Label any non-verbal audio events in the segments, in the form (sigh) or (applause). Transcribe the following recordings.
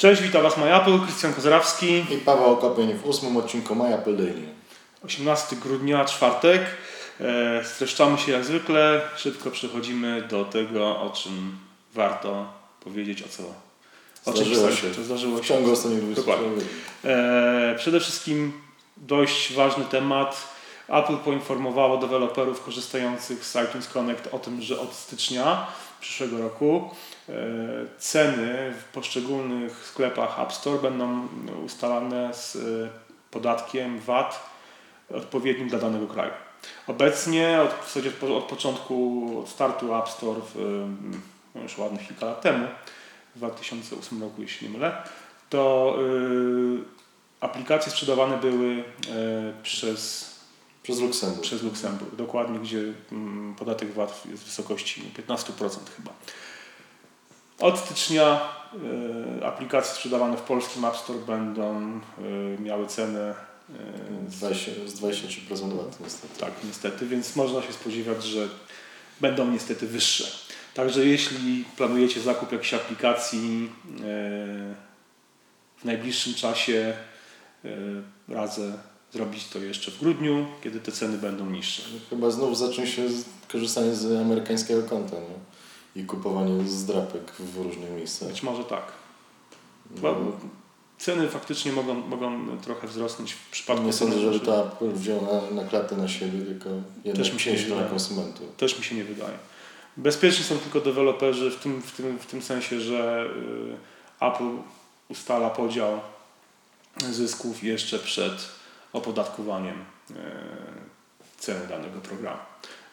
Cześć, witam Was MyApple, Krystian Kozrawski. I Paweł Okopień w ósmym odcinku MyApple Daily. 18 grudnia, czwartek. E, streszczamy się jak zwykle. Szybko przechodzimy do tego, o czym warto powiedzieć, o co o zdarzyło czym się. To zdarzyło w ciągu ostatnich 20 Dokładnie. E, przede wszystkim dość ważny temat. Apple poinformowało deweloperów korzystających z iTunes Connect o tym, że od stycznia przyszłego roku e, ceny w poszczególnych sklepach App Store będą ustalane z e, podatkiem VAT odpowiednim dla danego kraju. Obecnie, od, w zasadzie od początku, od startu App Store, w, no już ładnych kilka lat temu, w 2008 roku, jeśli nie mylę, to y, aplikacje sprzedawane były y, przez przez Luksemburg. Przez Luksemburg, dokładnie, gdzie mm, podatek VAT jest w wysokości 15% chyba. Od stycznia y, aplikacje sprzedawane w polskim App Store będą y, miały cenę y, 20, z 23% VAT niestety. Tak, niestety, więc można się spodziewać, że będą niestety wyższe. Także jeśli planujecie zakup jakiejś aplikacji w najbliższym czasie, radzę zrobić to jeszcze w grudniu, kiedy te ceny będą niższe. Chyba znów zacznie się korzystanie z amerykańskiego konta nie? i kupowanie zdrapek w różnych miejscach. Być może tak. No. Ceny faktycznie mogą, mogą trochę wzrosnąć w przypadku... Nie sądzę, żeby to Apple wziął na, na klatę na siebie, tylko jednak Też mi się nie wydaje. na konsumentów. Też mi się nie wydaje. Bezpieczni są tylko deweloperzy w tym, w tym, w tym sensie, że y, Apple ustala podział zysków jeszcze przed opodatkowaniem e, ceny danego programu.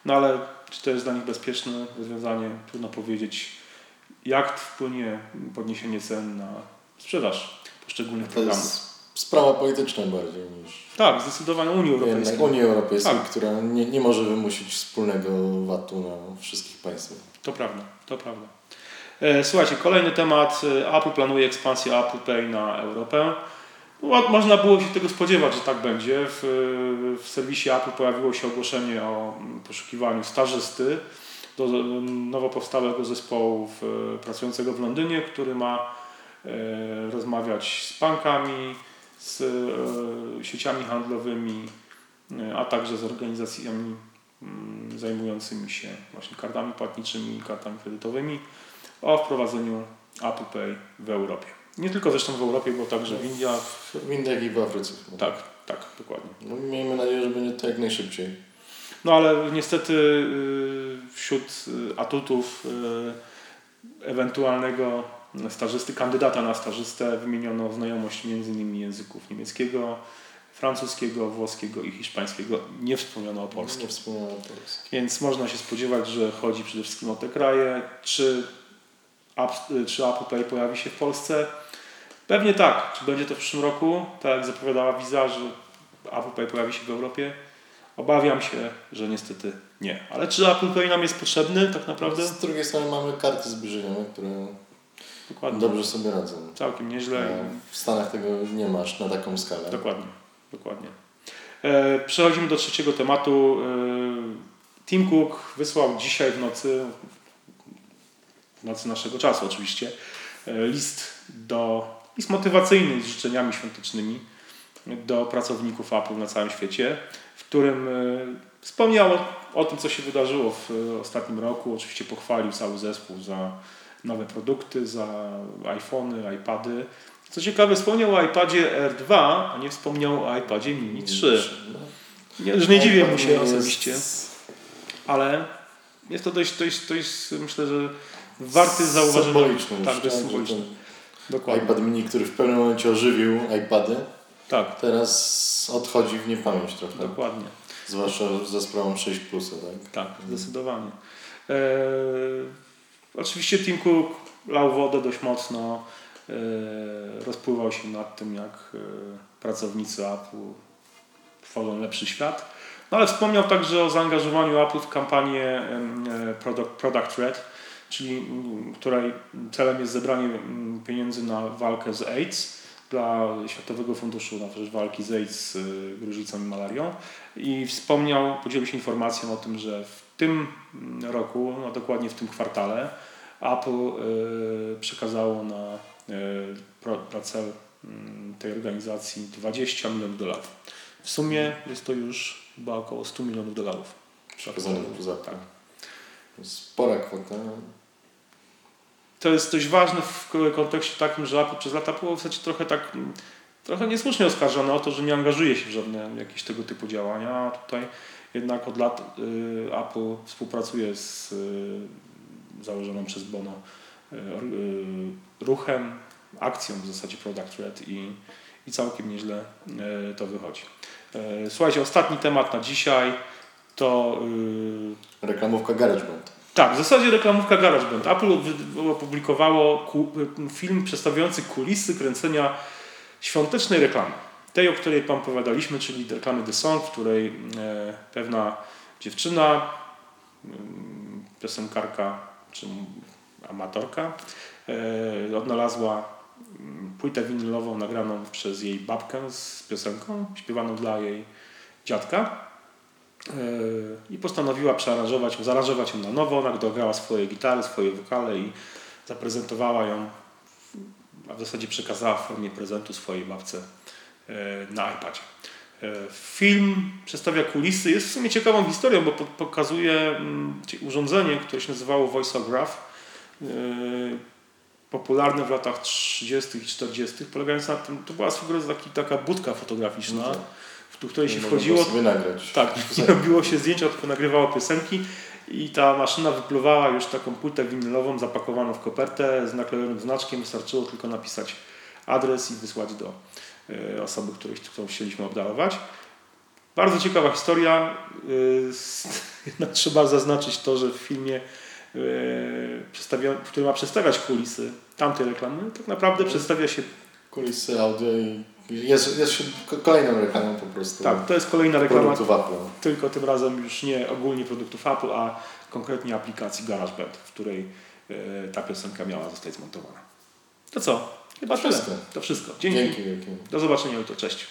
No ale czy to jest dla nich bezpieczne rozwiązanie? Trudno powiedzieć. Jak wpłynie podniesienie cen na sprzedaż poszczególnych to programów? Jest sprawa polityczna bardziej niż. Tak, zdecydowanie Unii Europejskiej. Unii Europejskiej, tak. która nie, nie może wymusić wspólnego VAT-u na wszystkich państwach. To prawda, to prawda. E, słuchajcie, kolejny temat. Apple planuje ekspansję Apple Pay na Europę. No, można było się tego spodziewać, że tak będzie. W, w serwisie Apple pojawiło się ogłoszenie o poszukiwaniu stażysty do nowo powstałego zespołu w, pracującego w Londynie, który ma e, rozmawiać z bankami, z e, sieciami handlowymi, e, a także z organizacjami m, zajmującymi się właśnie kartami płatniczymi kartami kredytowymi o wprowadzeniu Apple Pay w Europie. Nie tylko zresztą w Europie, bo także w Indiach. W Indiach i w Afryce. Tak, tak, dokładnie. No, miejmy nadzieję, że będzie to jak najszybciej. No ale niestety y, wśród y, atutów y, ewentualnego stażysty, kandydata na stażystę wymieniono znajomość m.in. języków niemieckiego, francuskiego, włoskiego i hiszpańskiego. Nie wspomniano o polskim. Nie wspomniano o polskim. Więc można się spodziewać, że chodzi przede wszystkim o te kraje. Czy, czy Apple pojawi się w Polsce? Pewnie tak. Czy będzie to w przyszłym roku? Tak jak zapowiadała Visa, że Apple Pay pojawi się w Europie? Obawiam się, że niestety nie. Ale czy Apple Pay nam jest potrzebny tak naprawdę? Z drugiej strony mamy karty zbliżeniowe, które Dokładnie. dobrze sobie radzą. Całkiem nieźle. W Stanach tego nie masz na taką skalę. Dokładnie. Dokładnie. E, przechodzimy do trzeciego tematu. E, Tim Cook wysłał dzisiaj w nocy, w nocy naszego czasu oczywiście, e, list do list motywacyjny z życzeniami świątecznymi do pracowników Apple na całym świecie, w którym e, wspomniał o tym, co się wydarzyło w e, ostatnim roku. Oczywiście pochwalił cały zespół za nowe produkty, za iPhony, iPady. Co ciekawe, wspomniał o iPadzie R2, a nie wspomniał o iPadzie Mini 3. Nie, że nie dziwię mu się osobiście, ale jest to dość, dość, dość myślę, że warty zauważenia. Symboliczny. Tak, dość symboliczny. Dokładnie. iPad mini, który w pewnym momencie ożywił iPady, tak. teraz odchodzi w niepamięć trochę. Dokładnie. Zwłaszcza za sprawą 6 Plus, tak? Tak, zdecydowanie. Eee, oczywiście Tim Cook lał wodę dość mocno, eee, rozpływał się nad tym, jak e, pracownicy Apple tworzą lepszy świat. No ale wspomniał także o zaangażowaniu Apple w kampanię e, Product, Product Red, czyli której celem jest zebranie mm, pieniędzy na walkę z AIDS dla Światowego Funduszu na rzecz walki z AIDS, y, gruźlicą i malarią i wspomniał, podzielił się informacją o tym, że w tym mm, roku, no dokładnie w tym kwartale Apple y, przekazało na na cel mm, tej organizacji 20 milionów dolarów. W sumie jest to już chyba około 100 milionów dolarów. Przekazane poza tak. Spora kwota. To jest dość ważne w kontekście takim, że Apple przez lata było w zasadzie trochę tak trochę niesłusznie oskarżone o to, że nie angażuje się w żadne jakieś tego typu działania. A tutaj jednak od lat y, Apple współpracuje z y, założoną przez Bono y, ruchem, akcją w zasadzie Product Red i, i całkiem nieźle to wychodzi. Słuchajcie, ostatni temat na dzisiaj to... Reklamówka GarageBand. Tak, w zasadzie reklamówka GarageBand. Apple opublikowało film przedstawiający kulisy kręcenia świątecznej reklamy. Tej, o której Pan opowiadaliśmy, czyli reklamy The Song, w której e, pewna dziewczyna, piosenkarka czy amatorka e, odnalazła płytę winylową nagraną przez jej babkę z piosenką śpiewaną dla jej dziadka i postanowiła przearanżować, zaaranżować ją na nowo. Ona dograła swoje gitary, swoje wokale i zaprezentowała ją a w zasadzie przekazała w formie prezentu swojej babce e, na iPadzie. E, film przedstawia kulisy, jest w sumie ciekawą historią, bo pokazuje mm, urządzenie, które się nazywało Voiceograph, e, popularne w latach 30. i 40., polegające na tym, to była swego taka budka fotograficzna, tak. W której się wchodziło. Tak, nie (laughs) (laughs) robiło się zdjęcia, tylko nagrywało piosenki i ta maszyna wypluwała już taką płytę winylową zapakowaną w kopertę z naklejonym znaczkiem. Wystarczyło tylko napisać adres i wysłać do e, osoby, której, którą chcieliśmy obdarować. Bardzo ciekawa historia. (laughs) Jednak trzeba zaznaczyć to, że w filmie, w którym ma przedstawiać kulisy tamtej reklamy, tak naprawdę przedstawia się kulisy audio i jest, jest kolejną reklamą po prostu. Tak, to jest kolejna reklama. Tylko tym razem już nie ogólnie produktów Apple, a konkretnie aplikacji GarageBand, w której e, ta piosenka miała zostać zmontowana. To co? Chyba to wszystko. To wszystko. Dzięki. Dzięki. Do zobaczenia jutro. Cześć.